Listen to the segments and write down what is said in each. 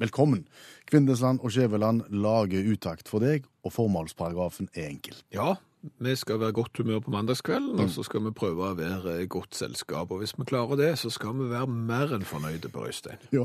Velkommen. Kvindesland og Skjæveland lager utakt for deg, og formålsparagrafen er enkel. Ja, vi skal være godt humør på mandagskvelden, og så skal vi prøve å være i godt selskap. Og hvis vi klarer det, så skal vi være mer enn fornøyde på Øystein. Ja,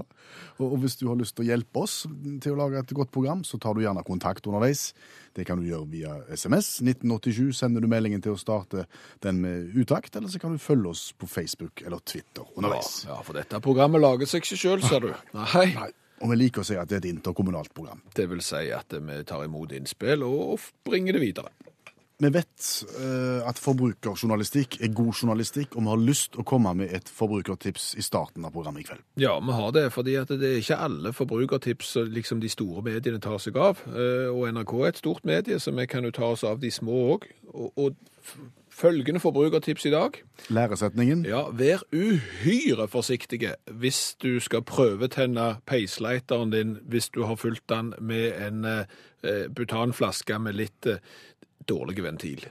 og, hvis du har lyst til å hjelpe oss til å lage et godt program, så tar du gjerne kontakt underveis. Det kan du gjøre via SMS. 1987 sender du meldingen til å starte den med utakt, eller så kan du følge oss på Facebook eller Twitter underveis. Ja, for dette programmet lager seg ikke sjøl, ser du. Nei. Nei, og vi liker å si at det er et interkommunalt program. Det vil si at vi tar imot innspill og bringer det videre. Vi vet eh, at forbrukerjournalistikk er god journalistikk, og vi har lyst til å komme med et forbrukertips i starten av programmet i kveld. Ja, vi har det, fordi at det er ikke alle forbrukertips som liksom de store mediene tar seg av. Eh, Og NRK er et stort medie, så vi kan jo ta oss av de små òg. Og, følgende forbrukertips i dag. Læresetningen. Ja, vær uhyre forsiktige hvis du skal prøvetenne peislighteren din hvis du har fylt den med en eh, butanflaske med litt eh, dårlig ventil.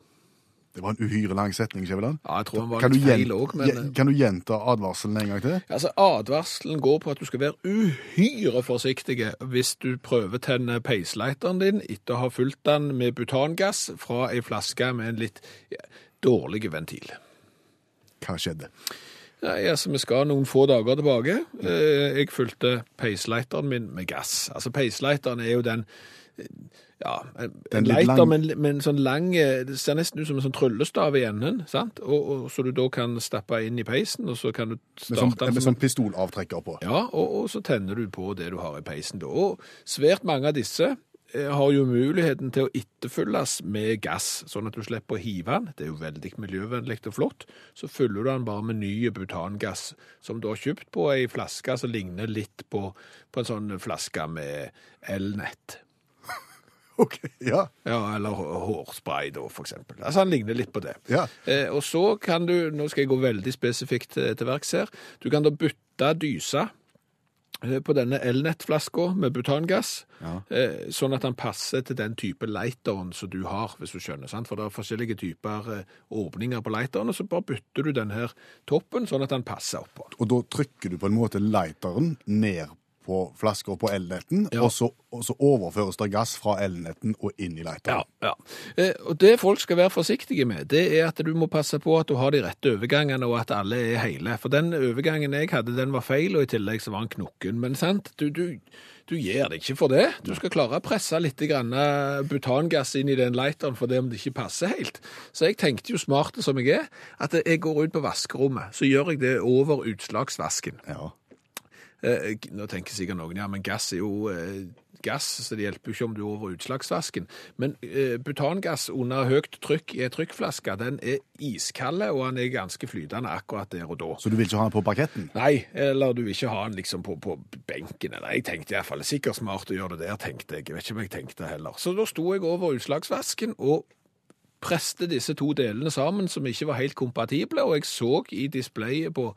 Det var en uhyre lang setning, Skjæveland. Ja, jeg tror den var Kan, du litt feil også. òg, men eh, kan du gjenta advarselen en gang til? Altså, Advarselen går på at du skal være uhyre forsiktig hvis du prøvetenner peislighteren din etter å ha fylt den med butangass fra ei flaske med en litt dårlig ventil. Hva skjedde? Nei, altså, Vi skal noen få dager tilbake. Eh, Jeg fylte peislighteren min med gass. Altså, Peislighteren er jo den ja, en Den lighter lang- med, med en sånn lang eh, Det ser nesten ut som en sånn tryllestav i enden, sant? Og, og, så du da kan stappe inn i peisen, og så kan du Med sånn, starte den med sånn pistolavtrekker på. ja, og, og så tenner du på det du har i peisen da. Og svært mange av disse har jo muligheten til å etterfylles med gass, sånn at du slipper å hive den. Det er jo veldig miljøvennlig og flott. Så fyller du den bare med ny butangass, som du har kjøpt på ei flaske som ligner litt på, på en sånn flaske med elnett. Ok, ja. Ja, eller hårspray da, for eksempel. Altså, han ligner litt på det. Ja. Eh, og så kan du, nå skal jeg gå veldig spesifikt til, til verks her, du kan da bytte dysa eh, på denne elnettflaska med butangass, Ja. eh, sånn at den passer til den type lighteren som du har, hvis du skjønner, sant? For det er forskjellige typer eh, åpninger på lighteren, og så bare bytter du den her toppen, sånn at den passer oppå. Og da trykker du på en måte lighteren ned på flasker på elnetten, Ja. og, så, og så overføres det gass fra elnetten og inn i lighteren. Ja, ja. Eh, Og det folk skal være forsiktige med, det er at du må passe på at du har de rette overgangene, og at alle er hele. For den overgangen jeg hadde, den var feil, og i tillegg så var den knokken. Men sant, du, du, du gjør det ikke for det. Du skal klare å presse litt eh, butangass inn i den lighteren for det om det ikke passer helt. Så jeg tenkte jo smarte som jeg er, at jeg går ut på vaskerommet, så gjør jeg det over utslagsvasken. Ja. Eh, Nå tenker sikkert noen, ja, men gass er jo eh, gass, så det hjelper jo ikke om du er over utslagsvasken. Men eh, butangass under høyt trykk i en trykkflaske, den er iskald, og den er ganske flytende akkurat der og da. Så du vil ikke ha den på parketten? Nei, eller du vil ikke ha den liksom på, på benken. Nei, jeg tenkte i hvert fall sikkert smart å gjøre det der, tenkte jeg. Jeg vet ikke om jeg tenkte heller. Så da sto jeg over utslagsvasken og preste disse to delene sammen som ikke var helt kompatible, og jeg så i displayet på,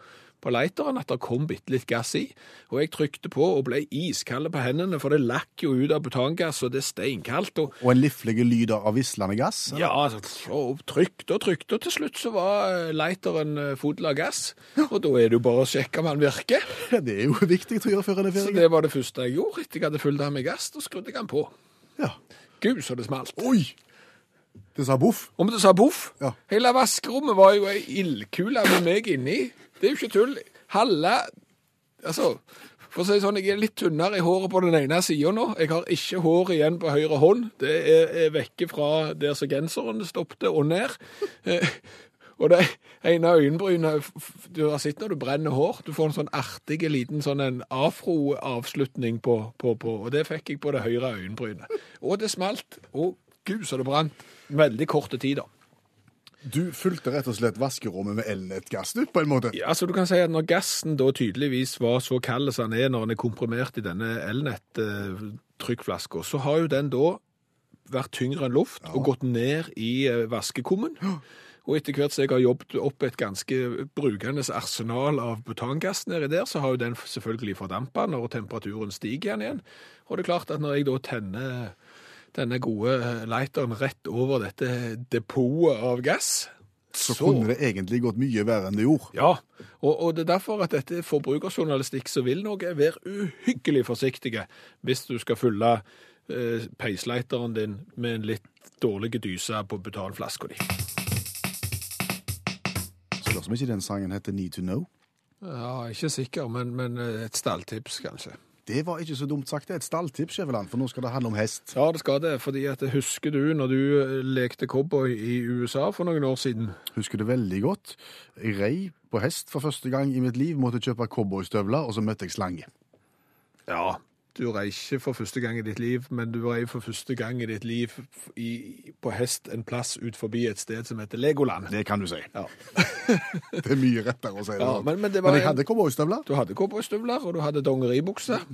på lighteren at det kom bitte litt gass i, og jeg trykte på og ble iskald på hendene, for det lakk jo ut av butangass, og det er steinkaldt, og Og en liflig lyd av vislende gass? ja, altså, og trykte og trykte, og til slutt så var eh, lighteren eh, full av gass, og da er det jo bare å sjekke om den virker. Ja, Det er jo viktig å gjøre før en er ferdig. Så det var det første jeg gjorde. Etter jeg hadde fulgt den med gass, da skrudde jeg den på. Ja. Gud, så det smalt. Oi! Det sa boff. Om det sa boff. Ja. Hele vaskerommet var jo ei ildkule med meg inni. Det er jo ikke tull. Halve Altså, for å si sånn, jeg er litt tynnere i håret på den ene sida nå. Jeg har ikke hår igjen på høyre hånd. Det er, er vekke fra der som genseren stoppet, og ned. Eh, Og det ene øyenbrynet Du har sett når du brenner hår. Du får en sånn artig liten sånn en afroavslutning på, på, på Og det fikk jeg på det høyre øyenbrynet. Og det smalt. Og gud, så det brant. Veldig korte tid, da. Du fulgte rett og slett vaskerommet med elnettgass, du, på en måte? Ja, altså du kan si at Når gassen da tydeligvis var så kald som den er når den er komprimert i denne Elnett-trykkflaska, så har jo den da vært tyngre enn luft og gått ned i eh, vaskekummen. Og etter hvert som jeg har jobbet opp et ganske brukende arsenal av butangass nedi der, så har jo den selvfølgelig fordampa når temperaturen stiger igjen igjen. Og det er klart at når jeg da tenner denne gode lighteren rett over dette depotet av gass, Så kunne det egentlig gått mye verre enn det gjorde. ja, og, og det er derfor at dette er forbrukerjournalistikk så vil noe være uhyggelig forsiktige hvis du skal fylle eh, peislighteren din med en litt dårlig dyse på butanflaska di. Spørs om ikke den sangen heter Need to Know. Ja, ikke sikker, men, men eh, et stalltips kanskje. Det var ikke så dumt sagt. Det er et stalltips, Skjæveland, for nå skal det handle om hest. Ja, det skal det, fordi at husker du når du eh, lekte cowboy i USA for noen år siden? Husker det veldig godt. Jeg rei på hest for første gang i mitt liv, måtte kjøpe cowboystøvler, og så møtte jeg slange. Ja, du rei ikke for første gang i ditt liv, men du rei for første gang i ditt liv i, på hest en plass ut forbi et sted som heter Legoland. Det kan du si. Ja. Det er mye rettere å si det. Ja, men- men det var jeg hadde cowboystøvler. Du hadde cowboystøvler, og du hadde dongeribukse.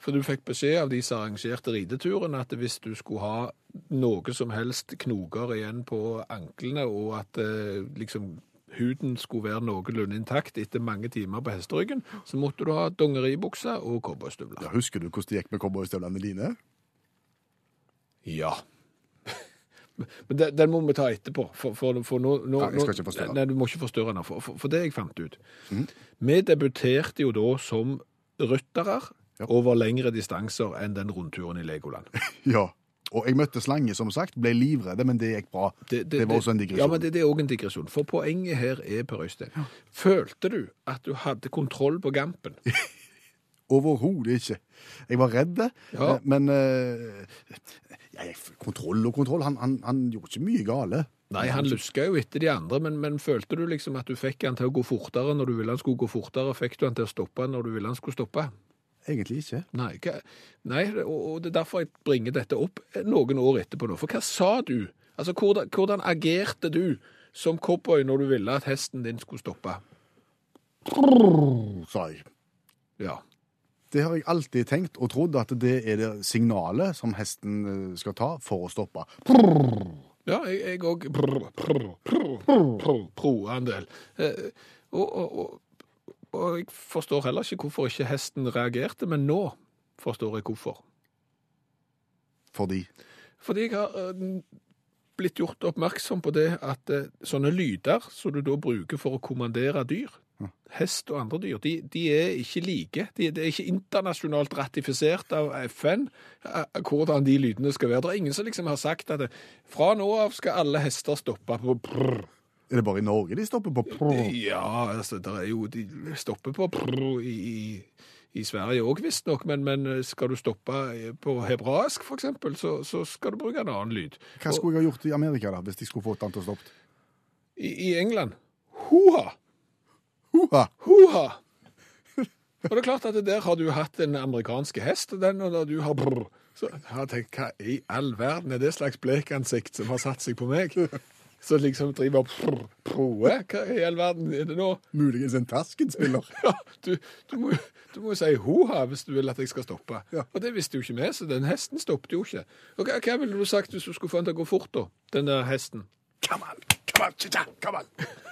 For du fikk beskjed av de som arrangerte rideturen, at hvis du skulle ha noe som helst knoker igjen på anklene, og at eh, liksom huden skulle være noenlunde intakt etter mange timer på hesteryggen, så måtte du ha dongeribukse og cowboystøvler. Ja, husker du hvordan det gikk med cowboystøvlene dine? Ja. Men den, den må vi ta etterpå, for, for, for nå, nå Ja, jeg skal ikke forstyrre. Nei, du må ikke forstyrre nå, for, for, det jeg fant ut. Vi debuterte jo da som ryttere Ja. over lengre distanser enn den rundturen i Legoland. Ja. Og jeg møtte slange, som sagt. Ble livredde, men det gikk bra. Det, var også en digresjon. Ja, men det, det er òg en digresjon. For poenget her er, Per Øystein, følte du at du hadde kontroll på gampen? Overhodet ikke. Jeg var redd, Ja. eh, men eh, ja, Kontroll og kontroll. Han, han, han gjorde ikke mye gale. Nei, han luska jo etter de andre, men, men følte du liksom at du fikk han til å gå fortere når du ville han skulle gå fortere? Fikk du han til å stoppe når du ville han skulle stoppe? Egentlig ikke. Nei, hva, nei og, og det er derfor jeg bringer dette opp noen år etterpå nå. For hva sa du? Altså, hvordan, hvordan agerte du som cowboy når du ville at hesten din skulle stoppe? Sa jeg. Ja. Det har jeg alltid tenkt og trodd at det er det signalet som hesten eh, skal ta for å stoppe. Ja, jeg òg pro-andel. Eh, og, og, og, og jeg forstår heller ikke hvorfor ikke hesten reagerte, men nå forstår jeg hvorfor. Fordi Fordi jeg har eh, blitt gjort oppmerksom på det at eh, sånne lyder som du da bruker for å kommandere dyr, hest og andre dyr, de, de er ikke like. De, det er ikke internasjonalt ratifisert av FN eh, hvordan de lydene skal være. Det er ingen som liksom har sagt at fra nå av skal alle hester stoppe på prr. Er det bare i Norge de stopper på prr? Ja, altså, det er jo, de stopper på prr i, i, i Sverige òg, visstnok, men, men skal du stoppe på hebraisk, eksempel, så, så skal du bruke en annen lyd. Hva skulle jeg ha gjort i Amerika da, hvis de skulle fått den til å stoppe? I, i England Hoha! Hoha! Hoha! Og det er klart at der har du hatt en amerikansk hest, og den og da du har brr. Så jeg har tenkt, hva i all verden er det slags blekansikt som har satt seg på meg? Så liksom driver og proe? Hva i all verden er det nå? Muligens en Tasken-spiller. Ja, du, du, må, du må si hoha hvis du vil at jeg skal stoppe. Ja. Og det visste jo ikke vi, så den hesten stoppet jo ikke. Og hva, hva ville du sagt hvis du skulle få den til å gå fort da, den der hesten? Come on, come on, chicha, come on.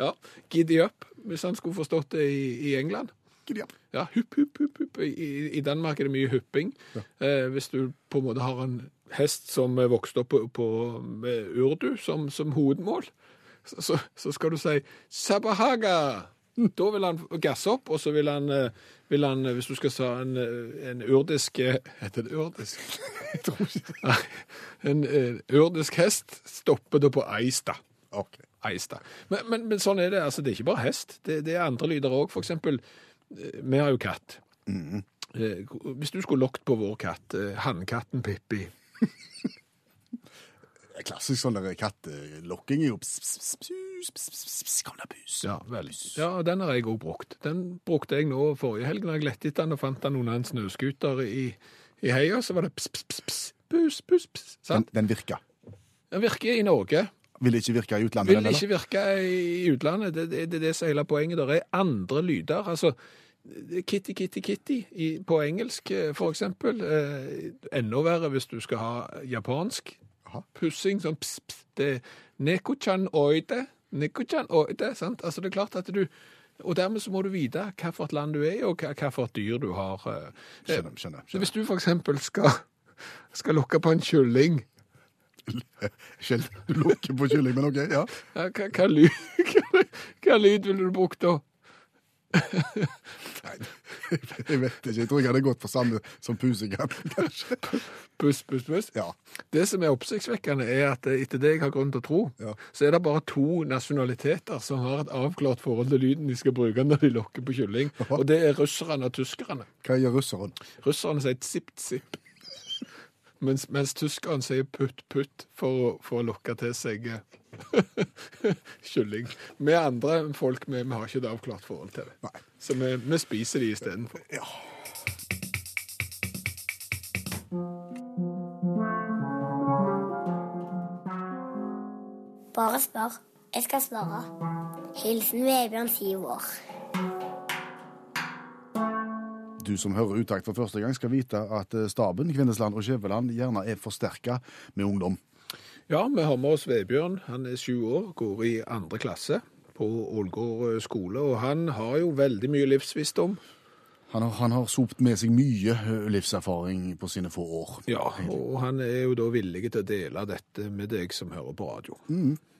Ja, giddy up, hvis han skulle forstått det i, i England. Giddy de, Ja, hupp, hupp, hupp, hupp. I, I Danmark er det mye hupping. Eh, hvis du på en måte har en hest som vokste opp på, på med urdu som, som hovedmål, så, så, så skal du si Sabahaga! Da vil han gasse opp, og så vil han, eh, vil han eh, hvis du skal sa en, eh, en urdisk eh, Heter det urdisk? Jeg tror ikke det. En eh, urdisk hest stopper da på Eista. Okay. Eista. Men, men, men sånn er det. altså Det er ikke bare hest. Det, det er andre lyder òg. For eksempel, eh, vi har jo katt. Mm. Hvis du skulle lokt på vår katt, eh, hannkatten Pippi Klassisk sånn kattelokking er jo pss, pss, pss, pss, pss, pss, pss, Kom da, pus. Ja, vel. Ja, den har jeg òg brukt. Den brukte jeg nå forrige helg når jeg lette etter den og fant den under en snøscooter i, i heia. Så var det pss, pss, pss, pss, pus, pus, pus. Den, den virka. Den virker i Norge. Vil ikke virke i utlandet? Vil eller? ikke virke i utlandet. Det, det, det det som er hele poenget. Det er andre lyder. Altså, kitty, kitty, kitty i, på engelsk, eh, for eksempel. Eh, enda verre hvis du skal ha japansk pussing. Sånn ps, ps. Det Neko-chan oide. Neko-chan oide. sant? Altså, det er klart at du Og dermed så må du vite hvilket land du er i, og hvilket dyr du har. Skjønner, Skjønner, skjønner. Hvis du eksempel skal, skal lukke på en kylling Lukker på kylling, men OK, ja. Ja, hva, hva, lyd, hva, hva lyd ville du brukt da? Nei, jeg vet ikke. Jeg tror jeg hadde gått for samme som pusekatt, kanskje. Puss, puss, puss. Ja. Det som er oppsiktsvekkende, er at etter det jeg har grunn til å tro, Ja. så er det bare to nasjonaliteter som har et avklart forhold til lyden de skal bruke når de lokker på kylling. Og det er russerne og tyskerne. Hva gjør russeren? Russerne sier zipp-zipp. Mens, mens tyskerne sier putt-putt for, å- for å lokke til seg eh, kylling. Vi andre folk vi, vi har ikke et avklart forhold til det. Nei. Så vi, vi spiser de istedenfor. Ja. Bare spør. Jeg skal svare. Hilsen Vebjørn, syv år. Du som hører Utakt for første gang, skal vite at eh, staben, Kvinnesland og Skjæveland gjerne er forsterka med ungdom. Ja, vi har med oss Vebjørn. Han er sju år, går i andre klasse på Ålgård eh, skole. Og han har jo veldig mye livsvisdom. Han har, han har sopt med seg mye eh, livserfaring på sine få år. Ja, og han er jo da villig til å dele dette med deg som hører på radio.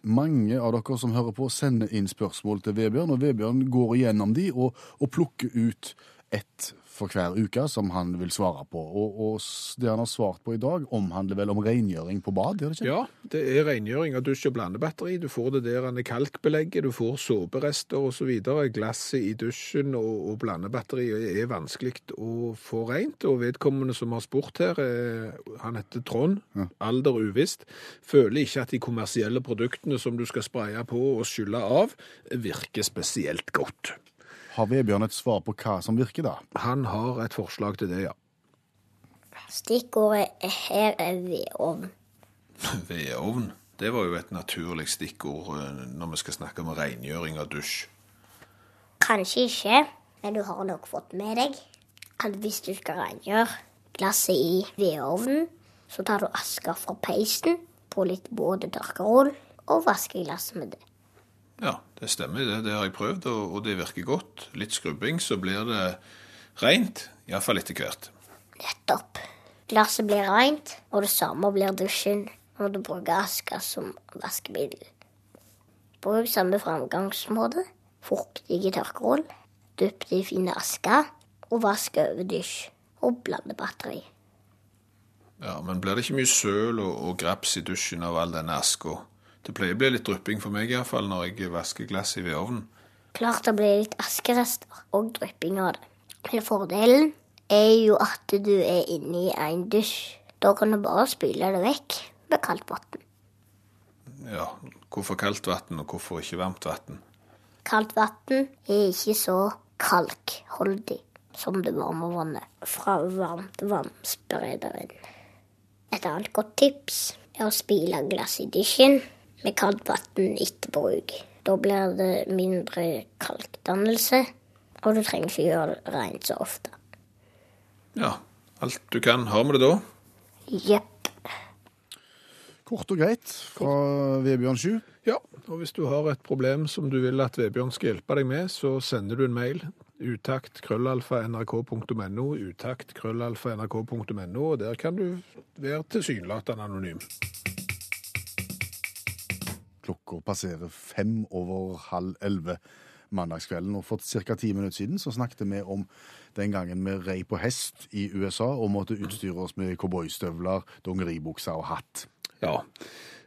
Mange av dere som hører på, sender inn spørsmål til Vebjørn, og Vebjørn går igjennom de og, og plukker ut ett for hver uke som han vil svare på. Og, og det han har svart på i dag, omhandler vel om rengjøring på bad, gjør det ikke? Ja, det er rengjøring av dusj- og blandebatteri. Du får det der han er kalkbelegget, du får såperester osv. Glasset i dusjen og, og blandebatteriet er vanskelig å få rent. Og vedkommende som har spurt her, eh, han heter Trond, alder uvisst, føler ikke at de kommersielle produktene som du skal spraye på og skylle av, virker spesielt godt. Har Vebjørn et svar på hva som virker, da? Han har et forslag til det, ja. Stikkordet her er vedovn. Vedovn. Det var jo et naturlig stikkord eh, når vi skal snakke om rengjøring av dusj. Kanskje ikke, men du har nok fått med deg at hvis du skal rengjøre glasset i vedovnen, så tar du aska fra peisen på litt både tørkerull og vasker glasset med det. Ja, det stemmer. Det, det har jeg prøvd, og, og det virker godt. Litt skrubbing, så blir det rent. Iallfall etter hvert. Nettopp. Glasset blir rent, og det samme blir dusjen når du bruker aska som vaskemiddel. Bruk samme framgangsmåte. Fuktige tørkerull. Dypp det i fine aska, og vask over dusj og blande batteri. Ja, Men blir det ikke mye søl og, og graps i dusjen av all denne aska? Det pleier å bli litt drypping for meg iallfall når jeg vasker glass i vedovnen. Klart det blir litt askerester og drypping av det. Men fordelen er jo at du er inne i en dusj. Da kan du bare spyle det vekk med kaldt vann. Ja, Hvorfor kaldt vann, og hvorfor ikke varmt vann? Kaldt vann er ikke så kalkholdig som det varme vannet fra varmt vannspreder inn. Et annet godt tips er å spyle glass i dusjen med kaldt vann etter bruk. Da blir det mindre kalkdannelse, og du trenger ikke gjøre det rent så ofte. Ja, alt du kan. Har vi det da? Jepp. Kort og greit fra Vebjørn 7. Ja, og hvis du har et problem som du vil at Vebjørn skal hjelpe deg med, så sender du en mail. Utakt krøllalfa nrk.no, utakt krøllalfa nrk.no, og der kan du være tilsynelatende anonym. Klokka passerer fem over halv elleve mandagskvelden. Og for ca. ti minutter siden så snakket vi om den gangen vi rei på hest i USA og måtte utstyre oss med cowboystøvler, dongeribukser og hatt. Ja,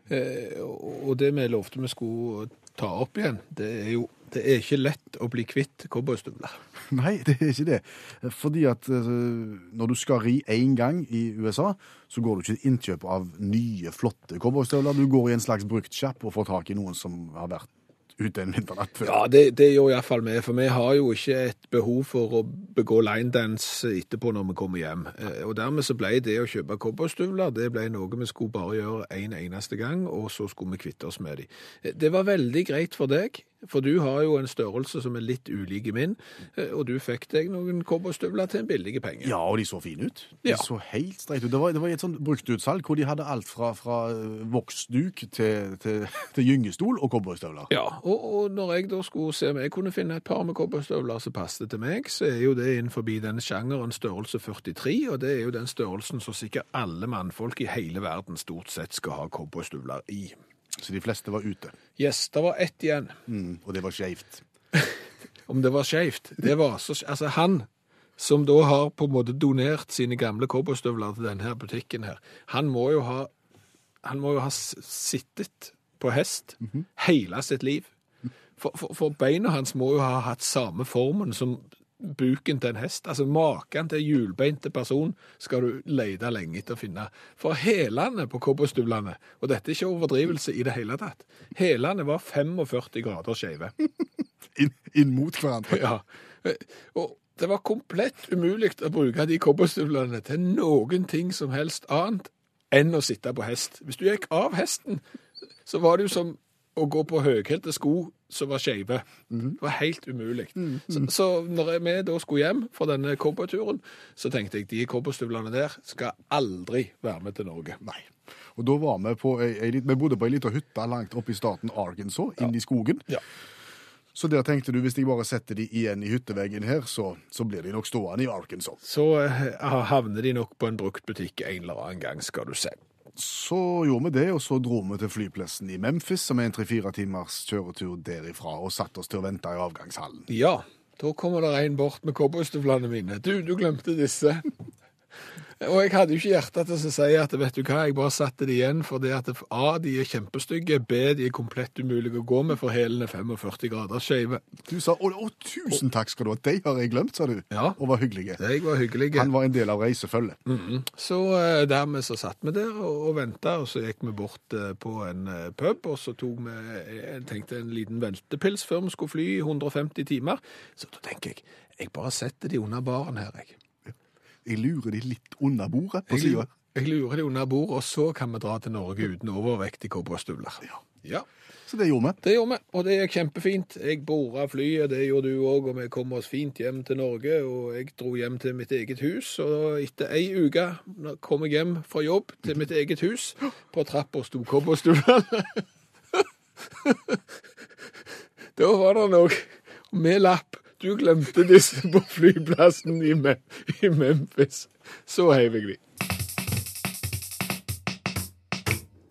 eh, og det vi lovte vi skulle ta opp igjen, det er jo det er ikke lett å bli kvitt cowboystøvler. Nei, det er ikke det. Fordi at eh, når du skal ri én gang i USA, så går du ikke til innkjøp av nye, flotte cowboystøvler. Du går i en slags bruktsjapp og får tak i noen som har vært ute en vinternatt før. Ja, det, det gjør iallfall vi, for vi har jo ikke et behov for å begå linedance etterpå når vi kommer hjem. Eh, Og dermed så ble det å kjøpe cowboystøvler det ble noe vi skulle bare gjøre en eneste gang, og så skulle vi kvitte oss med dem. Det var veldig greit for deg, for du har jo en størrelse som er litt ulik min, eh, og du fikk deg noen cowboystøvler til en billig penge. Ja, og de så fine ut. De Ja. så helt streit ut. Det var, det var et sånt bruktutsalg hvor de hadde alt fra, fra eh, voksduk til, til, til gyngestol og cowboystøvler. Ja, og, og når jeg da skulle se om jeg kunne finne et par med cowboystøvler som passet til meg, så er jo det innenfor den sjangeren størrelse 43, og det er jo den størrelsen som sikkert alle mannfolk i hele verden stort sett skal ha cowboystøvler i. Så de fleste var ute. Yes, det var ett igjen. Mm, og det var skeivt. Om det var skjevt, det var så Altså, han som da har på en måte donert sine gamle cowboystøvler til denne her butikken her, han må jo ha han må jo ha sittet på hest hele sitt liv. For, for, for beina hans må jo ha hatt samme formen som buken til en hest. Altså maken til hjulbeinte person skal du lete lenge etter å finne. For hælene på cowboystøvlene, og dette er ikke overdrivelse i det hele tatt, hælene var 45 grader skeive. Inn, inn mot hverandre. Ja, og det var komplett umulig å bruke de cowboystøvlene til noen ting som helst annet enn å sitte på hest. Hvis du gikk av hesten, så var det jo som å gå på høyhælte sko som var skeive. Det var helt umulig. Så, så når vi da skulle hjem fra denne cowboyturen, så tenkte jeg de cowboystøvlene der skal aldri være med til Norge. Nei. Og da var vi på ei, ei, Vi bodde på ei lita hytte langt oppe i staten Arkansas, inne i skogen. Ja. Så der tenkte du, hvis jeg bare setter de igjen i hytteveggen her, så, så blir de nok stående i Arkansas. Så eh, havner de nok på en bruktbutikk en eller annen gang, skal du se. Så gjorde vi det, og så dro vi til flyplassen i Memphis, som er en tre-fire timers kjøretur derifra, og satte oss til å vente i avgangshallen. Ja, da kommer det en bort med cowboystøvlene mine. Du, du glemte disse. Og jeg hadde jo ikke hjerte til å si at vet du hva, jeg bare satte det igjen fordi at A, de er kjempestygge, B, de er komplett umulige å gå med for hælene 45 grader skeive. Du sa å, å, tusen takk skal du ha, de har jeg glemt, sa du, Ja. og var hyggelige. De var hyggelige. Han var en del av reisefølget. Så eh, dermed så satt vi der og, og venta, og så gikk vi bort eh, på en eh, pub, og så tok vi eh, jeg tenkte en liten ventepils før vi skulle fly i 150 timer. Så da tenker jeg jeg bare setter de under baren her, jeg. Jeg lurer de litt under bordet på sida. jeg lurer de under bordet, og så kan vi dra til Norge uten overvektige cowboystøvler. Ja. ja. Så det gjorde vi. Det gjorde vi, og det gikk kjempefint. Jeg bora flyet, det gjorde du òg, og vi kom oss fint hjem til Norge. Og jeg dro hjem til mitt eget hus, og etter ei uke kom jeg hjem fra jobb til mitt eget hus. På trappa sto cowboystøvlene. da var det noe med lapp. Du glemte disse på flyplassen i, Mem i Memphis. Så heiv jeg de.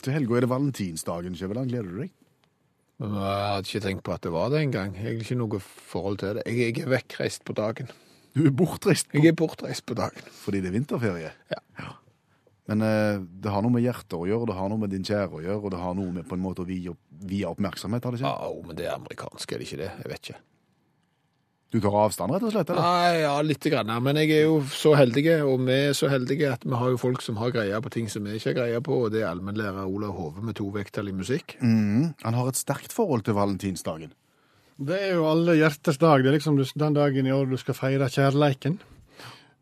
Til helga er det valentinsdagen, Skjæveland. Gleder du deg? Jeg hadde ikke tenkt på at det var det engang. Jeg har ikke noe forhold til det. Jeg, jeg er vekkreist på dagen. Du er bortreist På... Jeg er bortreist på dagen. fordi det er vinterferie. Ja. Men eh, det har noe med hjertet å gjøre, det har noe med din kjære å gjøre, og det har noe med på en måte å vie, opp- vie oppmerksomhet, har det ikke? Ja, men det er amerikansk, er det ikke det? Jeg vet ikke. Du tar avstand, rett og slett? eller? Nei, ja, litt grann. Men jeg er jo så heldig, og vi er så heldige at vi har jo folk som har greie på ting som vi ikke har greie på, og det er allmennlærer Olav Hove med to vekttall i musikk. Mm. Han har et sterkt forhold til valentinsdagen. Det er jo alle hjertes dag. Det er liksom den dagen i år du skal feire kjærleiken.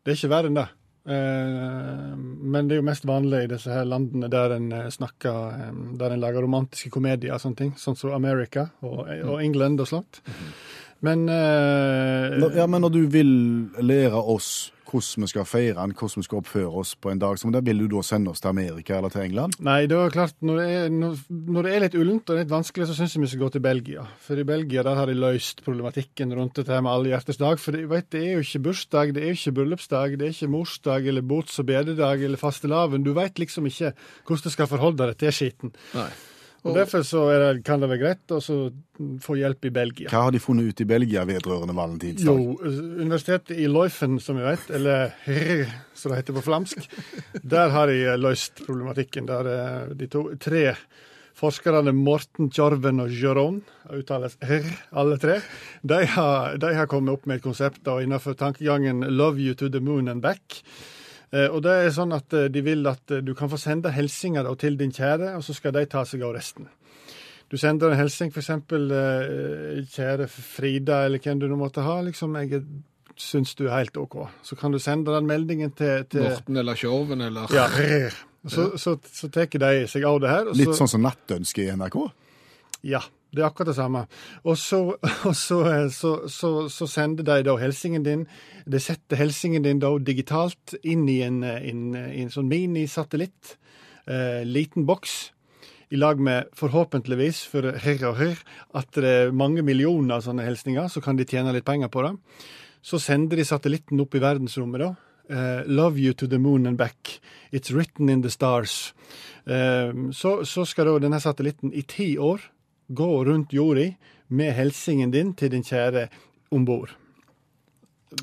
Det er ikke verre enn det. Eh, Men det er jo mest vanlig i disse her landene der en eh, snakker eh, Der en lager romantiske komedier og sånne ting. Sånn som America og, og England og sånt. Men uh, Når- Ja, men når du vil lære oss hvordan vi skal feire den, hvordan vi skal oppføre oss på en dag som det, vil du da sende oss til Amerika eller til England? Nei, det er klart, når det er, når, når det er litt ullent og litt vanskelig, så syns jeg vi skal gå til Belgia. For i Belgia der har de løst problematikken rundt dette her med alle hjertes dag. For det, vet, det er jo ikke bursdag, det er jo ikke bryllupsdag, det er ikke morsdag eller bots- og bededag eller fastelavn. Du veit liksom ikke hvordan du skal forholde deg til skiten. Nei. Og Derfor så er det, kan det være greit å få hjelp i Belgia. Hva har de funnet ut i Belgia vedrørende valentinsdag? Jo, universitetet i Leuven, som vi vet, eller Hrr, som det heter på flamsk, der har de løst problematikken. Der eh, de to, tre forskerne Morten, Tjorven og Jørón, uttales Hrr, alle tre, de har, de har kommet opp med et konsept da, innenfor tankegangen 'Love you to the moon and back'. Eh, og det er sånn at eh, De vil at eh, du kan få sende hilsener til din kjære, og så skal de ta seg av resten. Du sender en hilsen, f.eks. 'Kjære Frida', eller hvem du nå måtte ha. liksom, jeg er syns du er helt OK. Så kan du sende den meldingen til, til Morten eller Tjorven eller Ja, Så, så, så tar de seg av det her. og Litt så- sånn som nattønske i NRK? Ja, det er akkurat det samme. Og så, og så, eh, så, så, så sender de da hilsingen din De setter hilsingen din da digitalt inn i en, eh, en, en sånn minisatellitt. Eh, liten boks. I lag med forhåpentligvis, for herr og herr, at det er mange millioner sånne hilsninger, så kan de tjene litt penger på det. Så sender de satellitten opp i verdensrommet, da. Uh, love you to the moon and back. It's written in the stars. Uh, så, så skal da denne satellitten i ti år gå rundt jorda med hilsingen din til din kjære om bord.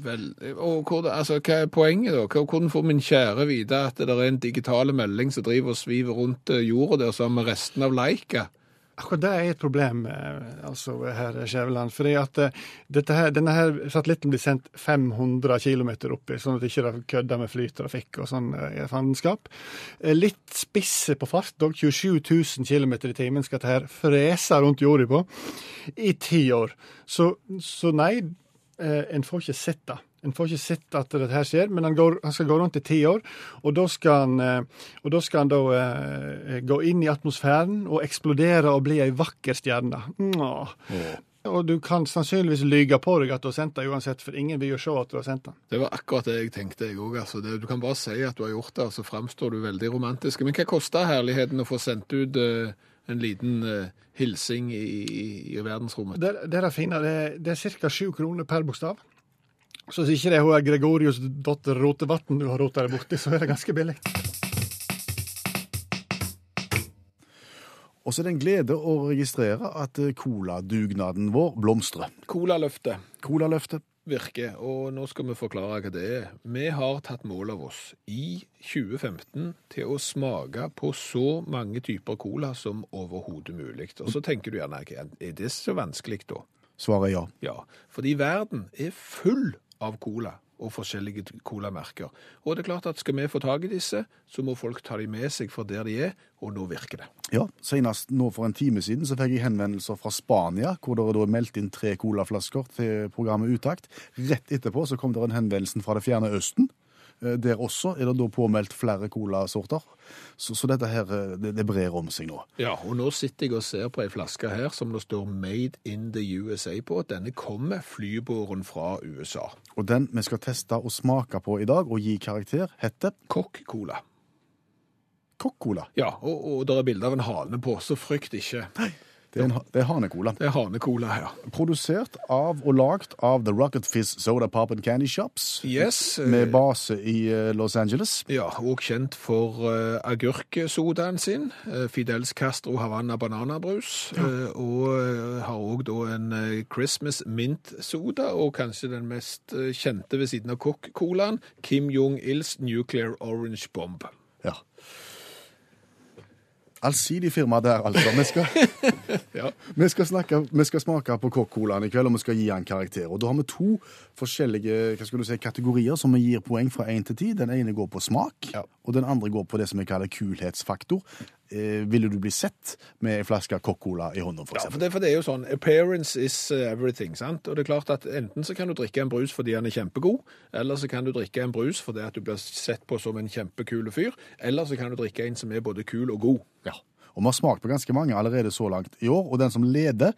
Vel, og hvor, altså, hva er poenget da? Hvordan får min kjære vite at det er en digital melding som driver og sviver rundt eh, jorda der sammen med resten av Leica? Akkurat det er et problem, eh, altså, herr Skjæveland. fordi at eh, her, denne her satellitten blir sendt 500 km oppi, sånn at det ikke kødder med flytrafikk og sånn fandenskap. Eh, Litt spisse på fart, dog 27 000 km i timen skal dette her frese rundt jorda på i ti år. Så, så nei, en får ikke sett det. En får ikke sett at dette her skjer, men han, går, han skal gå rundt i ti år. Og da skal han, eh, da, skal han da eh, gå inn i atmosfæren og eksplodere og bli ei vakker stjerne. Mwah. Og du kan sannsynligvis lyge på deg at du har sendt det uansett, for ingen vil jo se at du har sendt den. Det var akkurat det jeg tenkte, jeg òg. Altså. Du kan bare si at du har gjort det, og så framstår du veldig romantisk. Men hva koster herligheten å få sendt ut uh, en liten uh, hilsing i, i, i verdensrommet? Det, det er det fine. Det, det er ca. sju kroner per bokstav. Så hvis ikke det er hun Gregorius datter Rotevatn du har rota deg borti, så er det ganske billig. Og så er det en glede å registrere at eh, coladugnaden vår blomstrer. Colaløftet Colaløftet. virker, og nå skal vi forklare hva det er. Vi har tatt mål av oss i 2015 til å smake på så mange typer cola som overhodet mulig. Og så tenker du gjerne, er det så vanskelig da? Svaret er ja. Ja, fordi verden er full av cola og forskjellige colamerker. Og det er klart at skal vi få tak i disse, så må folk ta de med seg for der de er, og nå virker det. Ja, Senest nå for en time siden så fikk jeg henvendelser fra Spania, hvor det er meldt inn tre colaflasker til programmet Utakt. Rett etterpå så kom det en henvendelse fra det fjerne Østen. Eh, Der også er det da påmeldt flere colasorter. Så, så dette her, eh, det, det brer om seg nå. Ja, og nå sitter jeg og ser på ei flaske her som det står 'Made in the USA' på. Denne kommer flybåren fra USA. Og den vi skal teste og smake på i dag og gi karakter, heter Kokk-cola. Kokk-cola. Ja, og, og det er bilde av en hane på, så frykt ikke. Det er, en, det er hanecola. Det er hanecola ja. Produsert av og lagd av The Rocket Fizz Soda Pop and Candy Shops. Yes. eh, Med base i eh, Los Angeles. Ja, og kjent for uh, agurksodaen sin, Uh, Fidels Castro Havanna bananabrus, eh, og eh, har òg da en eh, Christmas mint-soda, og kanskje den mest eh, kjente ved siden av Coca-Colaen, Kim Jong-ils Nuclear Orange Bomb. Ja. Allsidig firma der, altså. Vi skal, Ja. vi skal, snakke, vi skal smake på Kokk-colaen i kveld, og vi skal gi den karakter. Og Da har vi to forskjellige si, kategorier som vi gir poeng fra én til ti. Den ene går på smak, Ja. og den andre går på det som vi kaller kulhetsfaktor. Eh, ville du bli sett med en flaske Kokk-cola i hånda, Ja, for det, for det er jo sånn, appearance is eh, everything, sant? Og det er klart at enten så kan du drikke en brus fordi den er kjempegod, eller så kan du drikke en brus fordi at du blir sett på som en kjempekul fyr, eller så kan du drikke en som er både kul og god. Ja. Og Vi har smakt på ganske mange allerede så langt i år, og den som leder,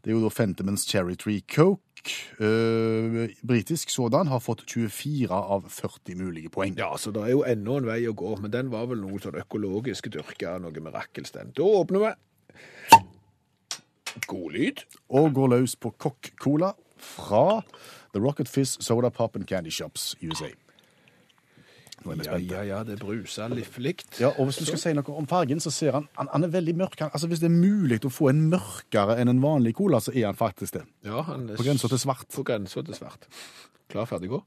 det er jo da Fentimans Cherry Tree Coke. Uh, britisk sådan har fått 24 av 40 mulige poeng. Ja, så det er jo enda en vei å gå, men den var vel noe sånn økologisk dyrka, noe mirakels den. Da åpner vi. God lyd. Og går løs på Coca-Cola fra The Rocket Fizz Soda Pop and Candy Shops USA. Nå er vi Ja, spente. ja, ja, det bruser livligt. Ja, og Hvis du skal si noe om fargen, så ser han han, han er veldig mørk. Han, altså Hvis det er mulig å få en mørkere enn en vanlig cola, så er han faktisk det. Ja, han er På grensa til svart. På grensa til svart. Klar, ferdig, gå.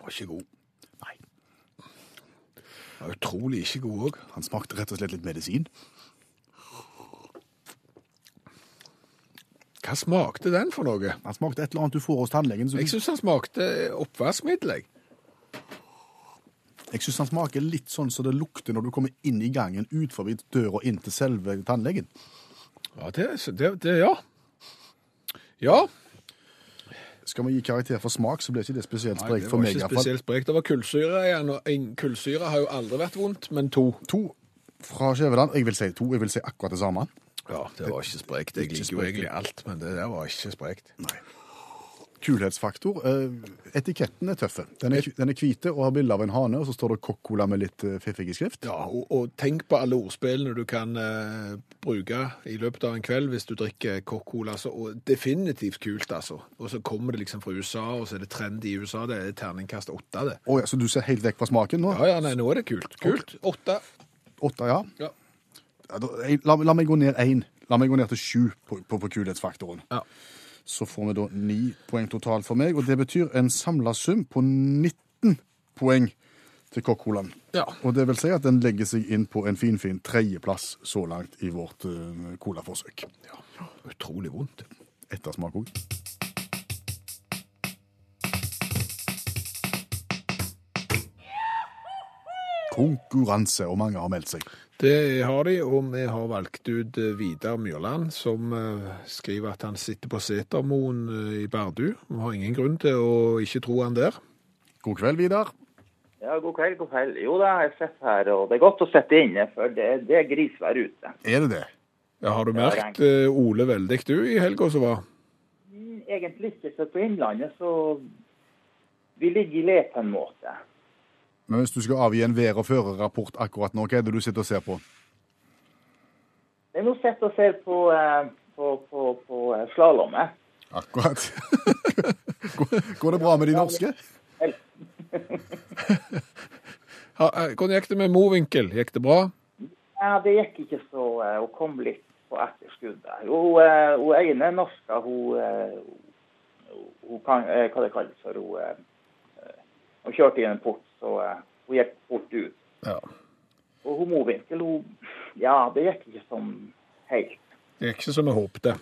Var ikke god. Nei. Var utrolig ikke god òg. Han smakte rett og slett litt medisin. Hva smakte den for noe? Den smakte et eller annet du får hos tannlegen. Jeg syns den smakte oppvaskmiddel. jeg. Syns den smaker litt sånn som det lukter når du kommer inn i gangen ut forbi døra inn til selve tannlegen. Ja, det, det, det ja. Ja. Skal vi gi karakter for smak, så blir ikke det spesielt sprekt for meg. meg. i ikke spesielt sprekt. Det var kullsyre igjen, og en kullsyre har jo aldri vært vondt, men to. To fra Skjæveland. Jeg vil si to. Jeg vil si akkurat det samme. Ja, det var ikke sprekt. Jeg liker jo egentlig alt, men det der var ikke sprekt. Kulhetsfaktor. Eh, etiketten er tøffe. Den er, den er hvite og har bilde av en hane, og så står det Coca-Cola med litt eh, fiffig skrift. Ja, og, og tenk på alle ordspillene du kan eh, bruke i løpet av en kveld hvis du drikker Coca-Cola. Altså, og definitivt kult, altså. Og så kommer det liksom fra USA, og så er det trend i USA. Det er terningkast åtte, det. Å ja, så du ser helt vekk fra smaken nå? Ja, ja, nei, nå er det kult. Kult. Åtte. Åtte, ja. Ja. La, la meg gå ned én. La meg gå ned til sju på, på, på kulhetsfaktoren. Ja. Så får vi da ni poeng totalt for meg, og det betyr en samla sum på 19 poeng til Kokk Holand. Ja. Og det vil si at den legger seg inn på en finfin tredjeplass så langt i vårt uh, colaforsøk. ja. Utrolig vondt. Ettersmak òg. Konkurranse, og mange har meldt seg. Det har de, og vi har valgt ut eh, Vidar Myrland, som eh, skriver at han sitter på Setermoen eh, i Bardu. Vi har ingen grunn til å ikke tro han der. God kveld, Vidar. Ja, god kveld, god kveld. Jo da, jeg sitter her, og det er godt å sitte inne, for det, det er grisvær ute. Er det det? Ja, har du merket Ole veldig du i helga som var? Mm, Egentlig ikke, for på Innlandet så Vi ligger i le på en måte. Men hvis du skal avgi en vær- og førerrapport akkurat nå, hva er det du sitter og ser på? Jeg nå sitter og ser på, eh, på, på, på eh, slalåmet. Akkurat. Går- det bra med de norske? Eh, Hvordan gikk det med Mowinckel? Gikk det bra? Ja, det gikk ikke så Hun kom litt på etterskuddet. Hun, eh, hun ene norska, hun, hun kan, Hva det kalles for hun, hun kjørte i en port, så eh, hun gikk fort ut. Ja. Og hun Mowinckel, hun Ja, det gikk ikke som helt. Det gikk ikke som vi håpte.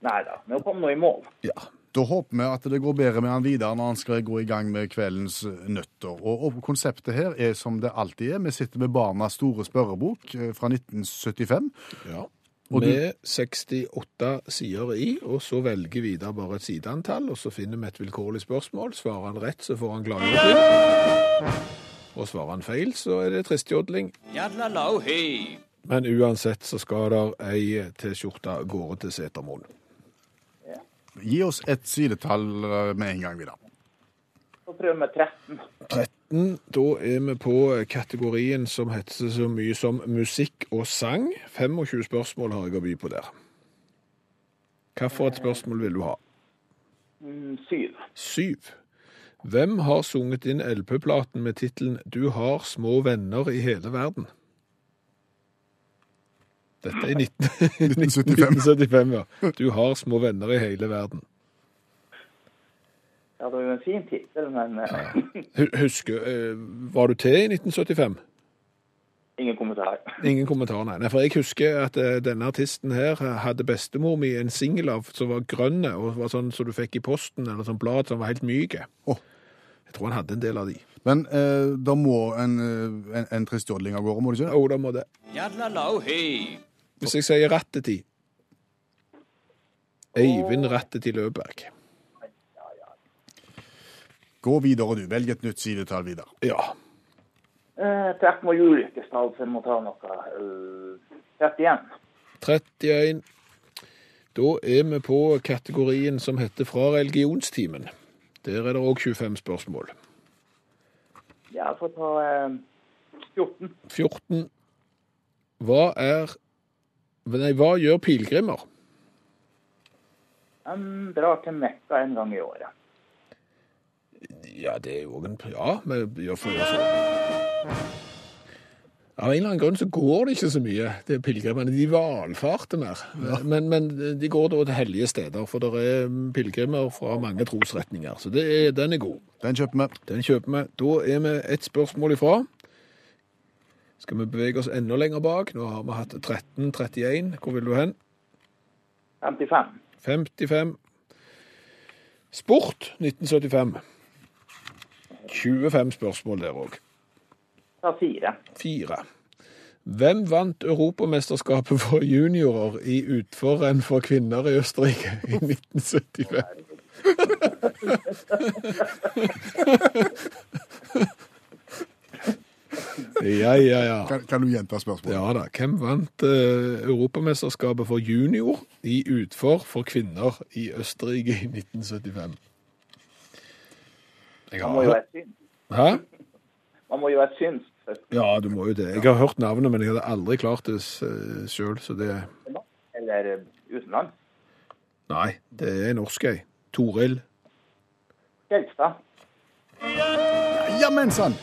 Nei da, men hun kom nå i mål. Ja. Da håper vi at det går bedre med han videre når han skal gå i gang med kveldens nøtter. Og, og konseptet her er som det alltid er. Vi sitter med Barnas store spørrebok eh, fra 1975. ja. Og du- Med 68 sider i, og så velger Vidar bare et sideantall, og så finner vi et vilkårlig spørsmål. Svarer han rett, så får han gladjodling. Og svarer han feil, så er det tristjodling. Men uansett så skal der ei T-skjorte av gårde til Setermoen. Gi oss et sidetall eh, med en gang, Vidar. Så prøver vi 13. 13, da er vi på kategorien som heter så mye som musikk og sang. 25 spørsmål har jeg å by på der. Hva for et spørsmål vil du ha? Mm, syv. Syv. Hvem har sunget inn LP-platen med tittelen Du har små venner i hele verden? Dette er i 19... 1975. 1975, ja. Du har små venner i hele verden. Ja, det var jo en fin tittel, men eh, Husker, eh, var du til i 1975? ingen kommentar. Ingen kommentar, nei. nei. For jeg husker at eh, denne artisten her hadde bestemor mi en singel av som var grønne, og var sånn som du fikk i posten, eller sånn blad som var helt myke. Oh. Jeg tror han hadde en del av de. Men eh, da må en, en, en tristjodling av gårde, må det ikke? Jo, da må det. Hvis jeg sier Ratteti. Eivind Ratteti Løberg. Gå videre, du. Velg et nytt sidetall, Vidar. Ja. Eh, Trekk må ulykkestall, så jeg må ta noe. eh, 31. 31. Da er vi på kategorien som heter Fra religionstimen. Der er det òg 25 spørsmål. Ja, jeg får ta eh, 14. 14. Hva er Nei, hva gjør pilegrimer? De drar til Mekka en gang i året. Ja, det er jo en Ja, vi gjør for sånn. Av en eller annen grunn så går det ikke så mye, det er pilegrimene. De valfarter mer. Men, men de går da til hellige steder, for det er pilegrimer fra mange trosretninger. Så det er, den er god. Den kjøper vi. Den kjøper vi. Da er vi ett spørsmål ifra. Skal vi bevege oss enda lenger bak? Nå har vi hatt 13-31. Hvor vil du hen? 55. 55. Sport 1975. 25 spørsmål der òg. Ja, fire. Fire. Hvem vant Europamesterskapet for juniorer i utforrenn for kvinner i Østerrike i 1975? Ja, ja, ja. Kan, kan du gjenta spørsmålet? Ja da. Hvem vant eh, Europamesterskapet for junior i utfor for kvinner i Østerrike i 1975? Man må jo være synsk. Hæ? Man må jo være synsk. Ja, du må jo det. Jeg har hørt navnet, men jeg hadde aldri klart det sjøl, så det Eller eh, utenlands. Nei, det er norsk, ei. Toril. Fjelstad. Jammen sann!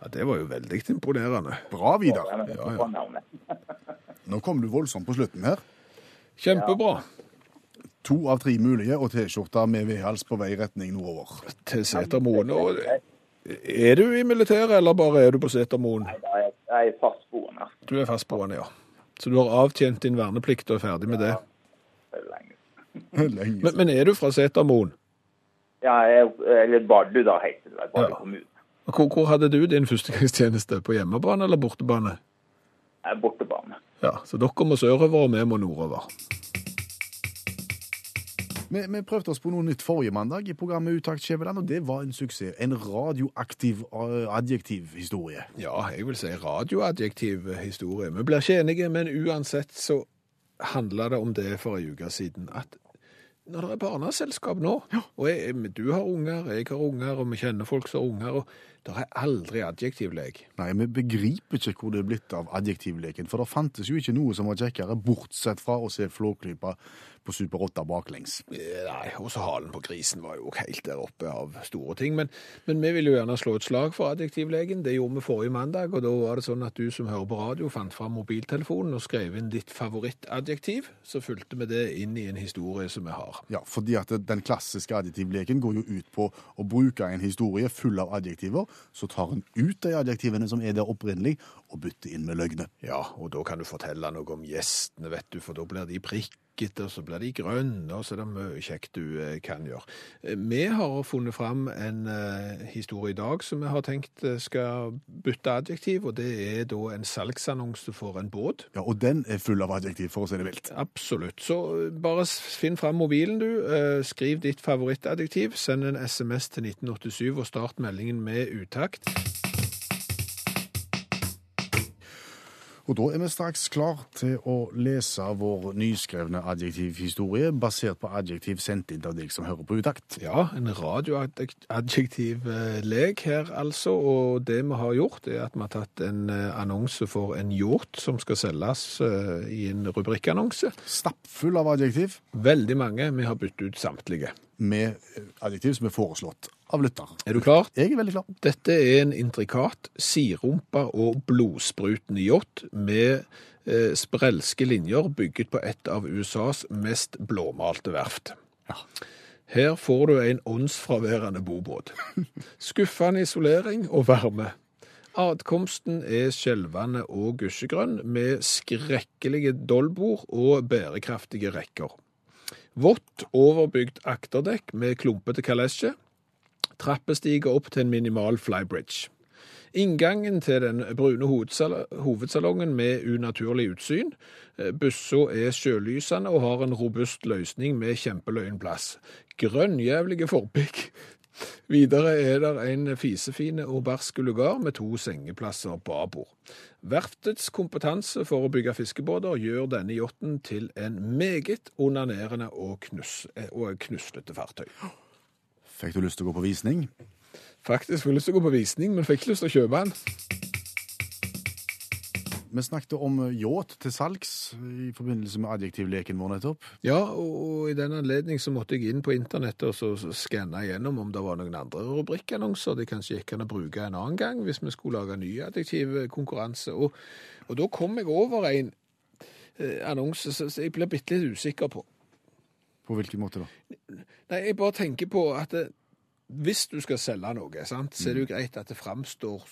Ja, det var jo veldig imponerende. Bra, Vidar. Ja, Ja, ja. Nå kom du voldsomt på slutten her. Kjempebra. To av tre mulige og T-skjorta med vedhals på vei retning nordover. Til Setermoen. Og er du i militæret, eller bare er du på Setermoen? Nei, jeg- er fastboende Du er fastboende, ja. Så du har avtjent din verneplikt og er ferdig med det. for lenge. Lenge. Men, men er du fra Setermoen? Ja, jeg, eller Bardu, da heter det. Bardu Ja. kommune. Hvor, hvor hadde du din førstegangstjeneste? På hjemmebane eller bortebane? Bortebane. Ja, Så dere må sørover, og vi må nordover. Vi, vi prøvde oss på noe nytt forrige mandag i programmet Utakt Skjæveland, og det var en suksess. En radioaktiv uh, adjektiv historie. Ja, jeg vil si radioadjektiv historie. Vi blir ikke enige, men uansett så handla det om det for ei uke siden. At når det er barneselskap nå, og jeg, du har unger, jeg har unger, og vi kjenner folk som har unger, og det er aldri adjektivlek. Nei, vi begriper ikke hvor det er blitt av adjektivleken, for det fantes jo ikke noe som var kjekkere, bortsett fra å se Flåklypa på Super 8 baklengs. Nei, Nei, også halen på grisen var jo helt der oppe av store ting. Men, men vi vil jo gjerne slå et slag for adjektivlegen. Det gjorde vi forrige mandag, og da var det sånn at du som hører på radio, fant fram mobiltelefonen og skrev inn ditt favorittadjektiv. Så fulgte vi det inn i en historie som vi har. Ja, fordi at den klassiske adjektivleken går jo ut på å bruke en historie full av adjektiver, så tar en ut de adjektivene som er der opprinnelig, og bytter inn med løgne. Ja, og da kan du fortelle noe om gjestene, vet du, for da blir de prikkete, og så blir de grønne, og så er det mye kjekt du eh, kan gjøre. Eh, Vi har funnet fram en eh, historie i dag som vi har tenkt skal bytte adjektiv, og det er da en salgsannonse for en båt. Ja, og den er full av adjektiv, for å si det vilt. Absolutt. Så bare finn fram mobilen, du. Skriv ditt favorittadjektiv. Send en SMS til 1987 og start meldingen med utakt. Og da er vi straks klar til å lese vår nyskrevne adjektivhistorie, basert på adjektiv sendt inn av deg som hører på utakt. Ja, en radioadjektiv eh, lek her altså, og det vi har gjort er at vi har tatt en eh, annonse for en hjort som skal selges eh, i en rubrikkannonse. Stappfull av adjektiv, Veldig mange, vi har byttet ut samtlige. med adjektiv som er foreslått av lytter. Er du klar? Jeg er veldig klar. Dette er en intrikat, sidrumpa og blodsprutende yacht med eh, sprelske linjer bygget på et av USAs mest blåmalte verft. Ja. Her får du en åndsfraværende bobåt. Skuffende isolering og varme. Adkomsten er skjelvende og gusjegrønn, med skrekkelige dollbord og bærekraftige rekker. Vått, overbygd akterdekk med klumpete kalesje. Trappestiger opp til en minimal flybridge. Inngangen til den brune hovedsalongen med unaturlig utsyn. Eh, Bussa er sjølysende og har en robust løsning med kjempeløyen plass. Grønnjævlige forbygg. Videre er det en fisefine og barsk lugar med to sengeplasser babord. Verftets kompetanse for å bygge fiskebåter gjør denne yachten til en meget onanerende og, knus, eh, og knuslete fartøy. Fikk du lyst til å gå på visning? Faktisk fikk jeg lyst til å gå på visning, men fikk ikke lyst til å kjøpe den. Vi snakket om eh, yacht til salgs i forbindelse med adjektivleken vår nettopp. Ja, og, og i den anledning så måtte jeg inn på internettet og så, skanne igjennom om det var noen andre rubrikkannonser det kanskje gikk an å bruke en annen gang hvis vi skulle lage ny adjektivkonkurranse. Og, og da kom jeg over en eh, annonse som jeg blir bitte litt usikker på. På hvilken måte da? Nei, jeg bare tenker på at det, hvis du skal selge noe, sant, så er det jo greit at det framstår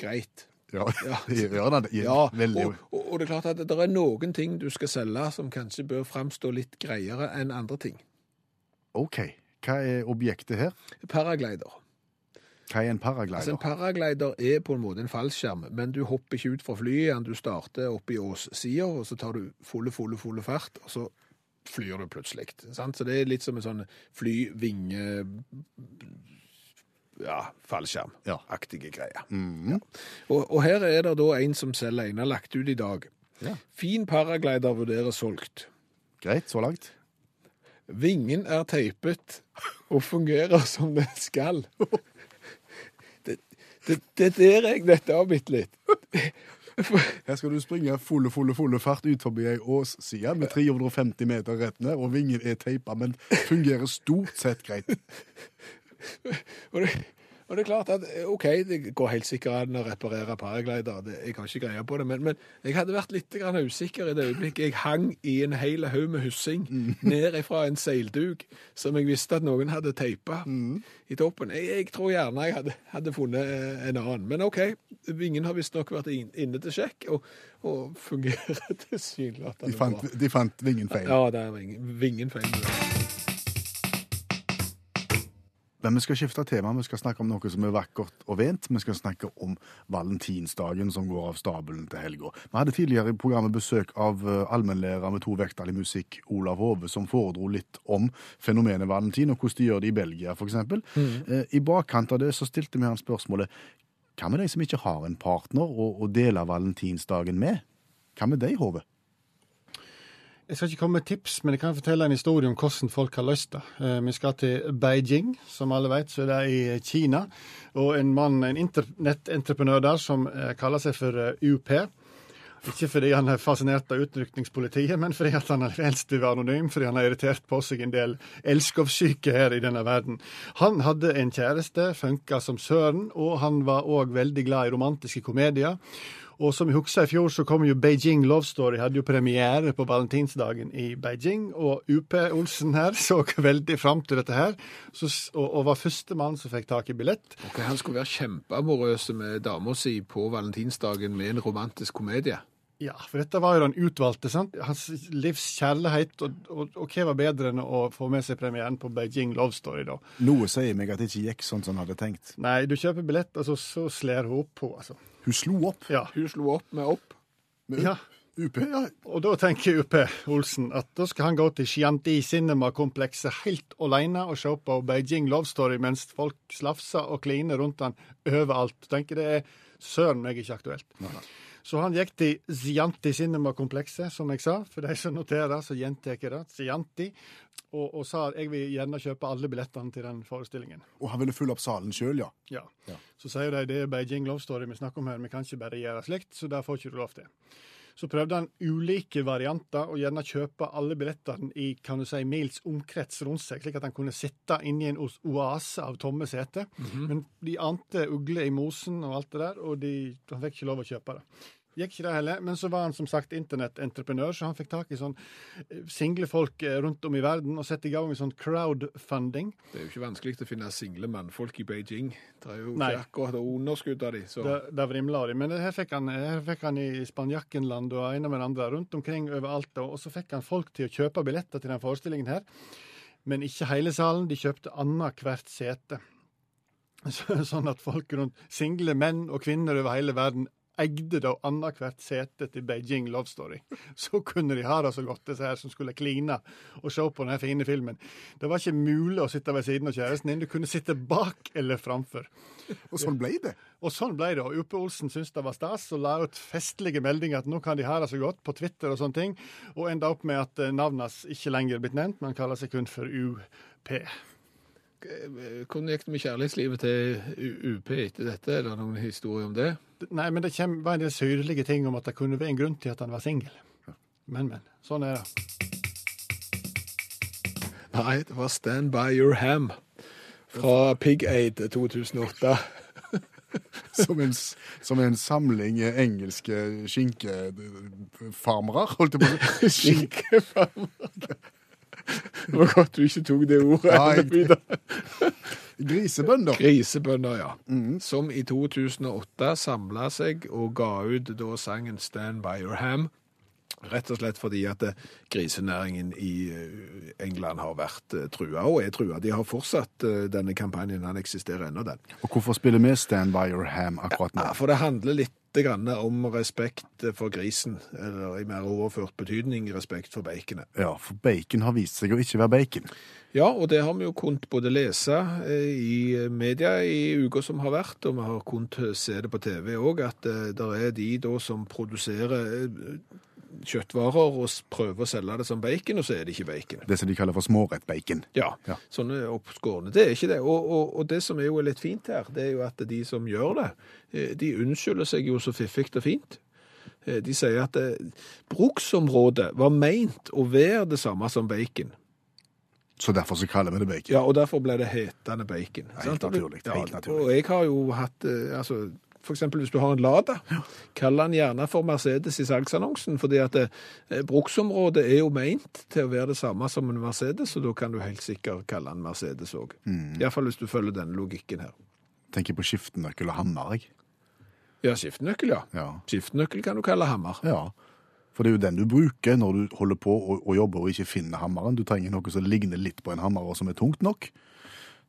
greit. Ja, Ja. gjør det? Ja, veldig. og, og, og det er klart at det er noen ting du skal selge som kanskje bør framstå litt greiere enn andre ting. OK. Hva er objektet her? Paraglider. Hva er en Altså, paraglider? en paraglider er på en måte en fallskjerm, men du hopper ikke ut fra flyet igjen. Du starter oppe i åssida, og så tar du fulle, fulle, fulle fart, og så flyr du plutselig. Sant? Så det er litt som en sånn flyvinge... Ja, fallskjerm-aktige greier. Ja. Og, og her er det da en som selger en, har lagt ut i dag. Ja. Fin paraglider vurderes solgt. Greit, så langt. Vingen er teipet og fungerer som den skal. Det, det, det er der jeg dette av bitte litt. Her skal du springe fulle, fulle, fulle fart ut forbi ei åsside med 350 meter rett ned, og vingen er teipa, men fungerer stort sett greit. Og det, og det er klart at OK, det går helt sikkert an å reparere paraglider. Det, jeg har ikke greie på det. Men, men jeg hadde vært litt grann usikker i det øyeblikket jeg hang i en hel haug med hyssing ned fra en seilduk som jeg visste at noen hadde teipa i toppen. Jeg, jeg tror gjerne jeg hadde, hadde funnet eh, en annen. Men OK, vingen har visstnok vært inn, inne til sjekk, og, og fungerer tilsynelatende De bra. de fant vingen feil. Ja, det er vingen, vingen feil. Men vi skal skifte tema. Vi skal snakke om noe som er vakkert og vent. Vi skal snakke om valentinsdagen som går av stabelen til helga. Vi hadde tidligere i programmet besøk av eh, allmennlærer med to vekttall i musikk, Olav Hove, som foredro litt om fenomenet valentin, og hvordan de gjør det i Belgia, f.eks. Mm. I bakkant av det så stilte vi han spørsmålet hva med de som ikke har en partner å dele valentinsdagen med? Hva med deg, Hove? Jeg skal ikke komme med tips, men jeg kan fortelle en historie om hvordan folk har løst det. Eh, Vi skal til Beijing, som alle vet, så er det i Kina. Og en mann, en internettentreprenør der, som eh, kaller seg for eh, UP. Ikke fordi han er fascinert av utrykningspolitiet, men fordi han helst vil være anonym, fordi han har irritert på seg en del elskovssyke her i denne verden. Han hadde en kjæreste, funka som søren, og han var òg veldig glad i romantiske komedier. Og som jeg husker i fjor, så kom jo Beijing Love Story, hadde jo premiere på valentinsdagen i Beijing. Og UP Olsen her så veldig fram til dette her, så, og, og var førstemann som fikk tak i billett. Okay, Han skulle være kjempeamorøs med dama si på valentinsdagen med en romantisk komedie. Ja, for dette var jo den utvalgte, sant. Hans livs kjærlighet, og, og, og hva var bedre enn å få med seg premieren på Beijing Love Story, da. Noe sier meg at det ikke gikk sånn som han hadde tenkt. Nei, du kjøper billett, og så, så slår hun opp på, altså. Hun slo opp. Ja. Hun slo opp med opp. Med ja. UP, ja. Og da tenker UP Olsen at da skal han gå til Chianti Cinema-komplekset helt alene og se på Beijing Love Story mens folk slafser og kliner rundt han overalt. Tenker det er søren meg ikke aktuelt. Så han gikk til Zianti Cinema-komplekset, som jeg sa. For de som noterer, så gjentar jeg det. Zianti. Og, og sa jeg vil gjerne kjøpe alle billettene til den forestillingen. Og han ville fylle opp salen sjøl, ja. Ja. Ja. Så sier de det er Beijing Love Story vi snakker om her, vi kan ikke bare gjøre slikt, så det får ikke du lov til. Så prøvde han ulike varianter, og gjerne kjøpe alle billettene i kan du si, mils omkrets rundt seg, slik at han kunne sitte inni en oase av tomme seter. Men de ante ugler i mosen og alt det der, og de, han fikk ikke lov å kjøpe det. Gikk ikke det heller, men så var han som sagt internettentreprenør, så han fikk tak i sånn eh, single folk eh, rundt om i verden og sette i gang med sånn crowdfunding. Det er jo ikke vanskelig å finne single mannfolk i Beijing. Det er jo Nei. ikke akkurat underskudd av de, så Der, der vrimla de. Men her fikk, han, her fikk han i Spanjakkenland og ene med det andre, rundt omkring overalt. Og så fikk han folk til å kjøpe billetter til den forestillingen her. Men ikke hele salen, de kjøpte annethvert sete. Sånn at folk rundt, single menn og kvinner over hele verden, eide da annethvert sete til Beijing Love Story. Så kunne de ha det så godt, disse her som skulle kline og se på denne fine filmen. Det var ikke mulig å sitte ved siden av kjæresten din, du kunne sitte bak eller framfor. Og sånn ble det. Og sånn ble det. Og Uppe Olsen syntes det var stas og la ut festlige meldinger at nå kan de ha det så godt på Twitter og sånne ting, og enda opp med at eh, navnet hans ikke lenger er blitt nevnt, men kaller seg kun for UP. Hvordan gikk det med kjærlighetslivet til UP etter dette? Er det noen historie om det? Nei, men det var en del syrlige ting om at det kunne være en grunn til at han var singel. Men, men. Sånn er det. Nei, det var Stand By Your Ham fra Pig Aid 2008. Som en, som en samling eh, engelske skinkefarmere, holdt jeg på å si. Skinkefarmer. Det var godt du ikke tok det ordet. Ja, Grisebønder. Grisebønder, ja. Som i 2008 samla seg og ga ut da sangen Stand By Your Ham. Rett og slett fordi at eh, grisenæringen i eh, England har vært eh, trua, og er trua. De har fortsatt denne kampanjen, han eksisterer ennå den. Og hvorfor spiller vi Stand by your ham akkurat nå? Ja, for det handler litt grann om respekt for grisen, eller i mer overført betydning respekt for baconet. Ja, for bacon har vist seg å ikke være bacon. Ja, og det har vi jo kunnet både lese eh, i media i uka som har vært, og vi har kunnet se det på TV òg, at eh, det er de da som produserer eh, kjøttvarer og prøver å selge det som bacon, og så er det ikke bacon. Det som de kaller for smårettbacon. Ja, Ja. sånne oppskårne. Det er ikke det. Og, og, og det som er jo litt fint her, det er jo at de som gjør det, eh, de unnskylder seg jo så fiffig og fint. Eh, De sier at eh, bruksområdet var meint å være det samme som bacon. Så derfor så kaller vi det bacon. Ja, og derfor ble det hetende bacon. Helt naturlig, helt naturlig. Og jeg har jo hatt, altså, eksempel hvis du har en Lada, kall den gjerne for Mercedes i salgsannonsen, fordi at det, bruksområdet er jo meint til å være det samme som en Mercedes, og da kan du helt sikkert kalle den Mercedes òg. Mm. Iallfall hvis du følger denne logikken her. Tenker på skiftenøkkel og hammer, jeg. Ja, skiftenøkkel, ja. Ja. Skiftenøkkel kan du kalle hammer. ja. For det er jo den du bruker når du holder på og, å jobbe og ikke finner hammeren. Du trenger noe som ligner litt på en hammer og som er tungt nok.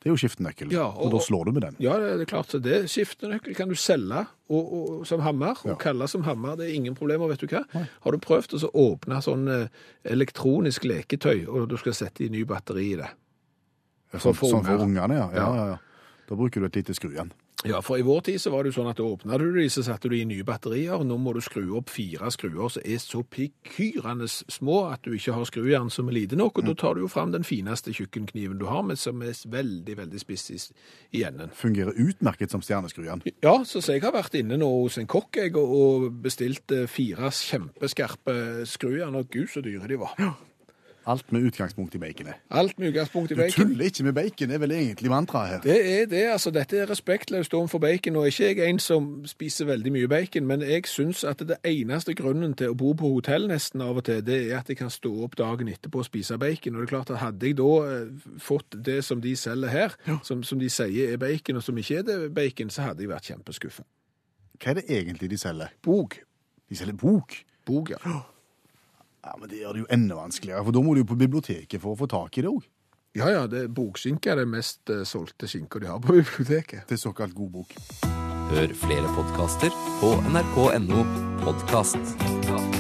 Det er jo skiftenøkkel, Ja, og, og- da slår du med den. Ja, det er klart. Det skiftenøkkel kan du selge og, og, som hammer, og Ja. kalle som hammer. Det er ingen problemer, vet du hva. Har du prøvd å så åpne sånn eh, elektronisk leketøy, og du skal sette i ny batteri i det? Sånn for sånn for ungene, ja. ja. Ja. Da bruker du et lite skrujern. Ja, for i vår tid så var det jo sånn at åpna du de, så satte du i nye batterier. Nå må du skru opp fire skruer som er så pikyrende små at du ikke har skrujern som er lite nok, og da tar du jo fram den fineste kjøkkenkniven du har, men som er veldig, veldig spiss i, i enden. Fungerer utmerket som stjerneskrujern. Ja, så, så jeg har vært inne nå hos en kokk jeg, og, og bestilt eh, fire kjempeskarpe skrujern, og gud så dyre de var. Alt med utgangspunkt i baconet. Alt med utgangspunkt i bacon. Du tuller ikke med bacon, det er vel egentlig mantraet her. Det er det, altså. Dette er respektløst overfor bacon. Og ikke jeg er en som spiser veldig mye bacon, men jeg syns at det eneste grunnen til å bo på hotell nesten av og til, det er at jeg kan stå opp dagen etterpå og spise bacon. Og det er klart at hadde jeg da eh, fått det som de selger her, som, som de sier er bacon, og som ikke er det bacon, så hadde jeg vært kjempeskuffa. Hva er det egentlig de selger? Bok. De selger bok. Bok, ja. Ja, men Det gjør det jo enda vanskeligere, for da må du jo på biblioteket for å få tak i det òg. Ja, ja, det, bokskinke er det mest eh, solgte skinka de har på biblioteket. Det er såkalt god bok. Hør flere podkaster på nrk.no podkast.